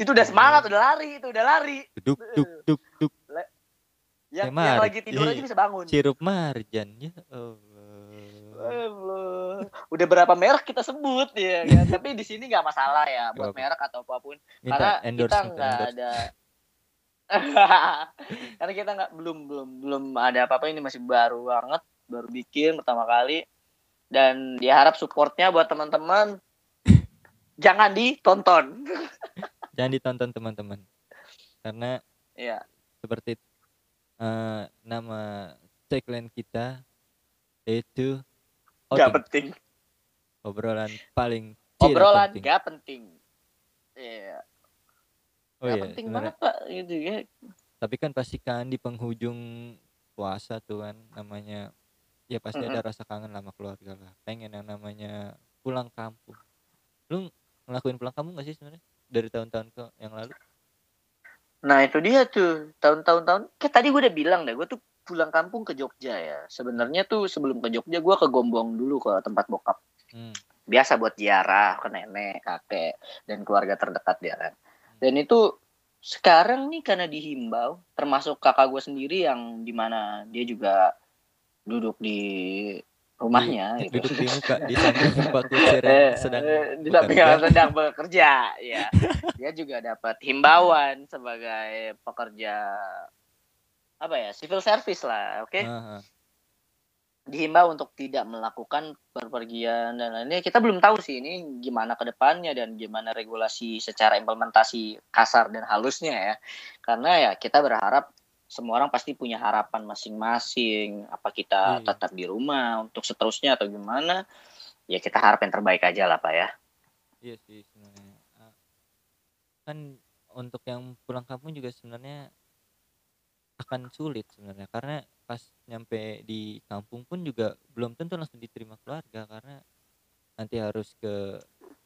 Speaker 2: Itu udah semangat udah lari itu udah lari.
Speaker 1: Duk, duk, duk, duk.
Speaker 2: yang,
Speaker 1: Kayak
Speaker 2: yang
Speaker 1: Marit.
Speaker 2: lagi tidur aja bisa bangun.
Speaker 1: Sirup marjan ya Allah.
Speaker 2: Allah. udah berapa merek kita sebut ya kan? Tapi di sini nggak masalah ya buat merek atau apa pun.
Speaker 1: Minta
Speaker 2: karena
Speaker 1: endorse,
Speaker 2: kita nggak ada. Karena kita nggak belum belum belum ada apa-apa. Ini masih baru banget baru bikin pertama kali. Dan diharap supportnya buat teman-teman jangan ditonton
Speaker 1: Jangan ditonton teman-teman. Karena
Speaker 2: ya
Speaker 1: seperti eh, nama tagline kita yaitu
Speaker 2: nggak
Speaker 1: outing,
Speaker 2: penting
Speaker 1: obrolan paling
Speaker 2: obrolan
Speaker 1: penting.
Speaker 2: nggak penting Iya,
Speaker 1: Oh
Speaker 2: nggak
Speaker 1: iya,
Speaker 2: penting
Speaker 1: sebenarnya.
Speaker 2: banget pak gitu ya
Speaker 1: Tapi kan pasti kan di penghujung puasa tuh kan namanya ya pasti
Speaker 2: Mm-mm.
Speaker 1: ada rasa kangen sama keluarga lah. Pengen yang namanya pulang kampung. Lu ngelakuin pulang kampung gak sih sebenarnya dari tahun-tahun ke yang lalu?
Speaker 2: Nah itu dia tuh tahun-tahun tahun. Kayak tadi gue udah bilang deh, gue tuh pulang kampung ke Jogja ya. Sebenarnya tuh sebelum ke Jogja gue ke Gombong dulu ke tempat bokap.
Speaker 1: Hmm.
Speaker 2: Biasa buat ziarah ke nenek, kakek, dan keluarga terdekat dia kan. Dan itu sekarang nih karena dihimbau, termasuk kakak gue sendiri yang di mana dia juga duduk di rumahnya
Speaker 1: Di-
Speaker 2: gitu.
Speaker 1: duduk di muka di samping Pak Kusir yang
Speaker 2: Eh,
Speaker 1: sedang
Speaker 2: eh, di
Speaker 1: bekerja.
Speaker 2: samping yang sedang bekerja ya dia juga dapat himbauan sebagai pekerja apa ya civil service lah oke
Speaker 1: Ah, ah.
Speaker 2: dihimbau untuk tidak melakukan perpergian dan lainnya kita belum tahu sih ini gimana ke depannya dan gimana regulasi secara implementasi kasar dan halusnya ya karena ya kita berharap semua orang pasti punya harapan masing-masing apa kita
Speaker 1: Iya.
Speaker 2: tetap di rumah untuk seterusnya atau gimana ya kita harap yang terbaik aja lah pak ya
Speaker 1: Iya sih sebenarnya. Ah, Kan untuk yang pulang kampung juga sebenarnya akan sulit sebenarnya karena pas nyampe di kampung pun juga belum tentu langsung diterima keluarga karena nanti harus ke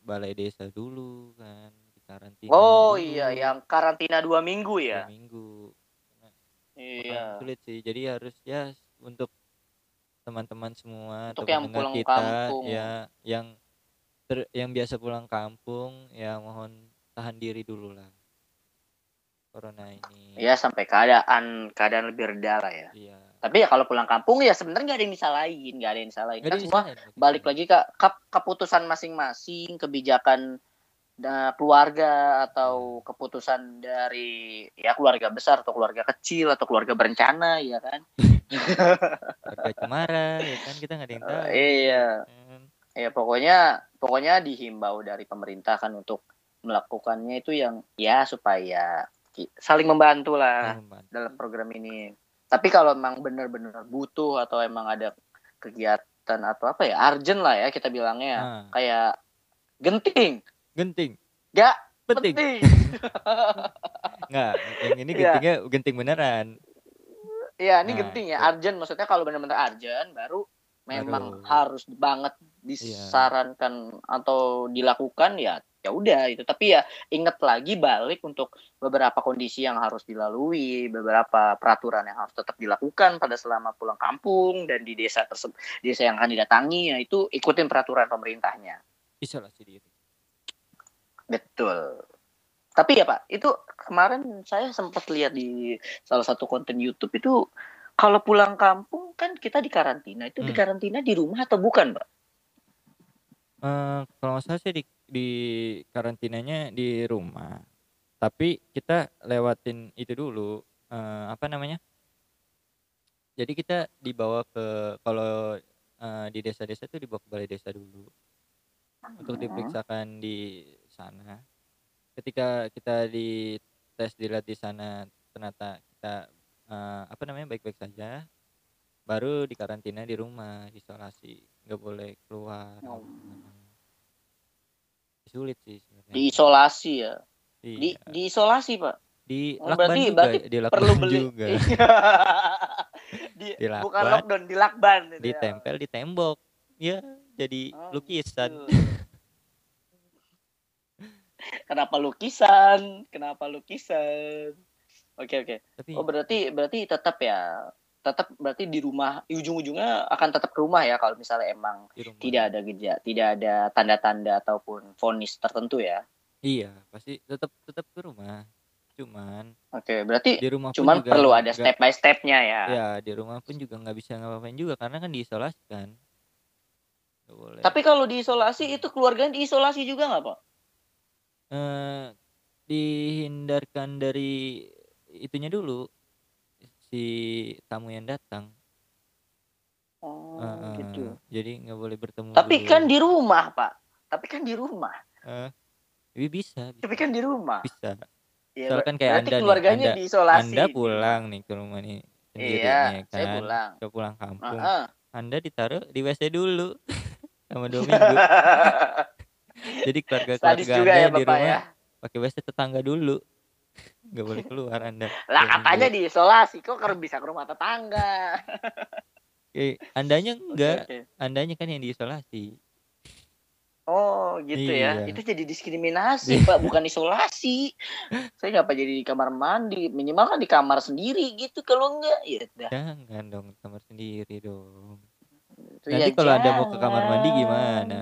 Speaker 1: balai desa dulu kan di karantina
Speaker 2: Oh
Speaker 1: dulu
Speaker 2: iya, yang karantina dua minggu
Speaker 1: dua
Speaker 2: ya.
Speaker 1: minggu Bakalan
Speaker 2: Iya.
Speaker 1: sulit sih jadi harus ya untuk teman-teman semua
Speaker 2: Untuk yang pulang
Speaker 1: kita
Speaker 2: kampung.
Speaker 1: ya yang ter- yang biasa pulang kampung ya mohon tahan diri dulu lah corona ini
Speaker 2: Ya sampai keadaan keadaan lebih reda lah ya.
Speaker 1: iya
Speaker 2: Tapi ya kalau pulang kampung ya sebenarnya nggak ada yang disalahin, nggak ada yang disalahin. Kan semua balik lagi ke ke- keputusan masing-masing, kebijakan da- keluarga atau keputusan dari ya keluarga besar atau keluarga kecil atau keluarga berencana ya kan.
Speaker 1: Warga cemara ya kan kita nggak ada yang tahu
Speaker 2: iya.
Speaker 1: kan.
Speaker 2: Ya pokoknya pokoknya dihimbau dari pemerintah kan untuk melakukannya itu yang ya supaya saling membantu lah
Speaker 1: membantu.
Speaker 2: dalam program ini. Tapi kalau emang benar-benar butuh atau emang ada kegiatan atau apa ya urgent lah ya kita bilangnya ya.
Speaker 1: Ah.
Speaker 2: kayak genting
Speaker 1: genting
Speaker 2: gak
Speaker 1: penting
Speaker 2: penting
Speaker 1: nggak yang ini
Speaker 2: Iya.
Speaker 1: gentingnya genting beneran
Speaker 2: Iya, ini
Speaker 1: Nah,
Speaker 2: genting ya.
Speaker 1: itu.
Speaker 2: Urgent maksudnya kalau benar-benar urgent baru memang
Speaker 1: Baru.
Speaker 2: harus banget disarankan atau dilakukan ya ya udah itu. Tapi ya ingat lagi balik untuk beberapa kondisi yang harus dilalui, beberapa peraturan yang harus tetap dilakukan pada selama pulang kampung dan di desa tersebut desa yang akan didatangi ya itu ikutin peraturan pemerintahnya.
Speaker 1: isolasi diri
Speaker 2: Betul. Tapi ya Pak, itu kemarin saya sempat lihat di salah satu konten YouTube itu kalau pulang kampung kan kita di karantina itu di
Speaker 1: Hmm.
Speaker 2: karantina di rumah atau bukan Pak?
Speaker 1: Eh, kalau salah sih di, di karantinanya di rumah tapi kita lewatin itu dulu eh, apa namanya jadi kita dibawa ke kalau eh, di desa-desa itu dibawa ke balai desa dulu untuk
Speaker 2: Hmm.
Speaker 1: diperiksakan di sana ketika kita di tes dilihat di sana ternyata kita eh, apa namanya baik-baik saja baru dikarantina di rumah isolasi nggak boleh keluar
Speaker 2: Oh.
Speaker 1: sulit sih sebenarnya
Speaker 2: Diisolasi ya. Di
Speaker 1: iya.
Speaker 2: diisolasi Pak.
Speaker 1: di
Speaker 2: Oh,
Speaker 1: lakban
Speaker 2: berarti-
Speaker 1: juga
Speaker 2: berarti
Speaker 1: di lakban
Speaker 2: Perlu beli.
Speaker 1: juga
Speaker 2: di,
Speaker 1: Di
Speaker 2: bukan
Speaker 1: lakban,
Speaker 2: lockdown, di lakban gitu ya.
Speaker 1: ditempel di tembok ya jadi
Speaker 2: Oh,
Speaker 1: lukisan
Speaker 2: gitu. Kenapa lukisan? Kenapa lukisan? Oke oke.
Speaker 1: tapi
Speaker 2: Oh berarti berarti tetap ya tetap berarti di rumah ujung-ujungnya akan tetap ke rumah ya kalau misalnya emang tidak ada gejala tidak ada tanda-tanda ataupun vonis tertentu ya.
Speaker 1: iya pasti tetap tetap ke rumah cuman
Speaker 2: Oke berarti
Speaker 1: di rumah
Speaker 2: cuman
Speaker 1: juga
Speaker 2: perlu ada step by stepnya ya.
Speaker 1: ya di rumah pun juga nggak bisa ngapain juga karena kan diisolasi kan boleh
Speaker 2: Tapi kalau diisolasi itu keluarganya diisolasi juga nggak pak?
Speaker 1: Eh dihindarkan dari itunya dulu si tamu yang datang
Speaker 2: Oh
Speaker 1: eh,
Speaker 2: gitu.
Speaker 1: jadi nggak boleh bertemu
Speaker 2: Tapi
Speaker 1: dulu.
Speaker 2: kan di rumah pak. Tapi kan di rumah.
Speaker 1: Eh, tapi bisa bisa,
Speaker 2: Tapi kan di rumah.
Speaker 1: bisa.
Speaker 2: Ya,
Speaker 1: Misalkan
Speaker 2: ber-
Speaker 1: kayak
Speaker 2: berarti
Speaker 1: Anda nih,
Speaker 2: keluarganya
Speaker 1: Anda-
Speaker 2: diisolasi.
Speaker 1: anda pulang nih ke rumah nih sendiri
Speaker 2: Iya,
Speaker 1: nih
Speaker 2: saya
Speaker 1: kan
Speaker 2: pulang.
Speaker 1: ke pulang kampung
Speaker 2: Heeh.
Speaker 1: anda ditaruh di WC dulu sama dua minggu jadi keluarga keluarga
Speaker 2: juga
Speaker 1: anda
Speaker 2: ya
Speaker 1: di
Speaker 2: bapak
Speaker 1: rumah
Speaker 2: ya.
Speaker 1: pakai WC tetangga dulu nggak boleh keluar anda
Speaker 2: Lah katanya
Speaker 1: minggu.
Speaker 2: diisolasi kok bisa ke rumah tetangga.
Speaker 1: eh, andanya
Speaker 2: Oke,
Speaker 1: enggak
Speaker 2: oke.
Speaker 1: andanya kan yang diisolasi
Speaker 2: Oh gitu ya.
Speaker 1: Iya.
Speaker 2: Itu jadi diskriminasi pak, bukan isolasi. Saya ngapa jadi di kamar mandi? Minimal kan di kamar sendiri gitu. Kalau enggak ya udah.
Speaker 1: jangan dong kamar sendiri dong
Speaker 2: Itu
Speaker 1: nanti
Speaker 2: ya
Speaker 1: kalau anda mau ke kamar mandi
Speaker 2: jangan.
Speaker 1: gimana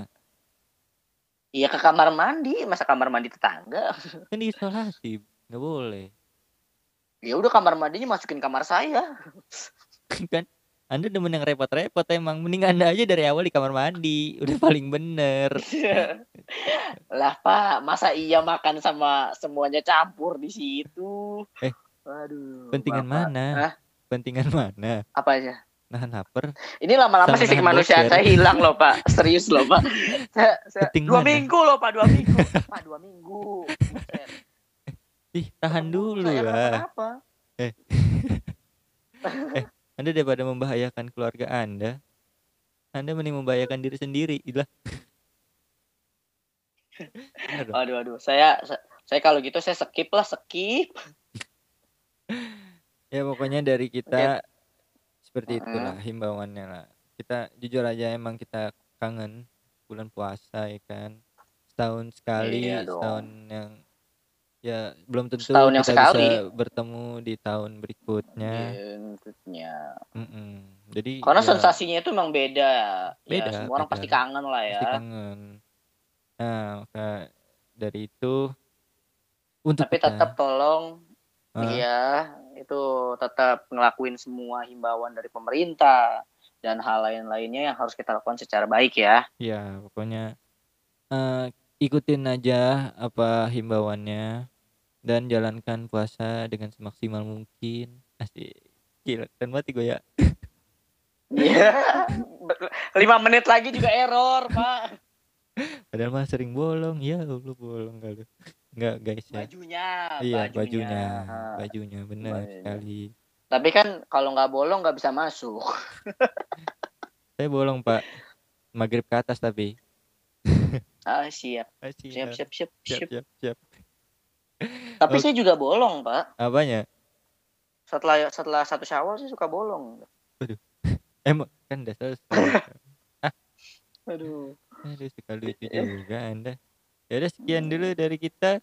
Speaker 2: Iya ke kamar mandi, masa kamar mandi tetangga?
Speaker 1: kan diisolasi nggak boleh
Speaker 2: Ya udah kamar mandinya masukin kamar saya.
Speaker 1: kan anda demen yang repot-repot emang mending anda aja dari awal di kamar mandi udah paling bener
Speaker 2: lah pak, masa iya makan sama semuanya campur di situ?
Speaker 1: Eh,
Speaker 2: Waduh.
Speaker 1: pentingan
Speaker 2: Bapak.
Speaker 1: mana
Speaker 2: Hah?
Speaker 1: pentingan mana
Speaker 2: Apa aja?
Speaker 1: Nahan lapar
Speaker 2: Ini lama-lama
Speaker 1: nahan
Speaker 2: manusia saya hilang loh pak, serius loh pak. Saya, saya- dua minggu loh pak, dua minggu. pak dua minggu.
Speaker 1: Ih tahan dulu
Speaker 2: saya
Speaker 1: lah
Speaker 2: kenapa-napa.
Speaker 1: anda daripada membahayakan keluarga anda anda mending membahayakan diri sendiri ilah.
Speaker 2: Aduh aduh, saya saya, saya kalau gitu saya skip lah skip.
Speaker 1: ya pokoknya dari kita seperti itulah himbauannya lah kita jujur aja emang kita kangen bulan puasa ya kan setahun sekali
Speaker 2: Iya dong.
Speaker 1: setahun yang ya belum tentu
Speaker 2: Setahun yang
Speaker 1: kita
Speaker 2: sekali.
Speaker 1: bisa bertemu di tahun berikutnya
Speaker 2: Bentuknya.
Speaker 1: Mm-mm. jadi
Speaker 2: Karena
Speaker 1: ya,
Speaker 2: sensasinya itu memang beda.
Speaker 1: Beda,
Speaker 2: ya, semua orang
Speaker 1: beda.
Speaker 2: pasti kangen lah ya.
Speaker 1: pasti kangen nah maka dari itu untuk
Speaker 2: Tapi
Speaker 1: kita,
Speaker 2: tetap tolong Iya, itu tetap ngelakuin semua himbauan dari pemerintah dan hal lain-lainnya yang harus kita lakukan secara baik ya.
Speaker 1: ya pokoknya eh, ikutin aja apa himbauannya dan jalankan puasa dengan semaksimal mungkin asik gila keren banget gue ya
Speaker 2: Iya. Lima menit lagi juga error, Pak.
Speaker 1: padahal mah sering bolong ya Allah bolong kali enggak guys ya
Speaker 2: Bajunya,
Speaker 1: iya bajunya bajunya benar
Speaker 2: Bajunya.
Speaker 1: sekali
Speaker 2: Tapi kan kalau nggak bolong nggak bisa masuk.
Speaker 1: Saya bolong, Pak. Maghrib ke atas tapi.
Speaker 2: Ah, siap.
Speaker 1: Ah,
Speaker 2: Siap, siap, siap,
Speaker 1: siap,
Speaker 2: siap.
Speaker 1: siap, siap.
Speaker 2: Tapi
Speaker 1: Oke.
Speaker 2: saya juga bolong, Pak.
Speaker 1: Apanya?
Speaker 2: Setelah setelah satu Syawal sih suka bolong.
Speaker 1: Emang kan udah selesai.
Speaker 2: Aduh.
Speaker 1: Aduh, suka lucu juga Anda. Ya udah sekian dulu dari kita.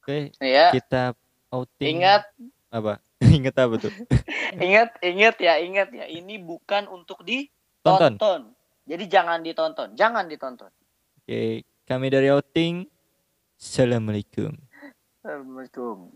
Speaker 1: Oke,
Speaker 2: Ya,
Speaker 1: kita outing.
Speaker 2: ingat
Speaker 1: apa? ingat apa tuh?
Speaker 2: ingat ingat ya, ingat ya. Ini bukan untuk
Speaker 1: Tonton.
Speaker 2: ditonton. Jadi jangan ditonton, jangan ditonton.
Speaker 1: Oke, kami dari outing. Assalamualaikum.
Speaker 2: Assalamualaikum.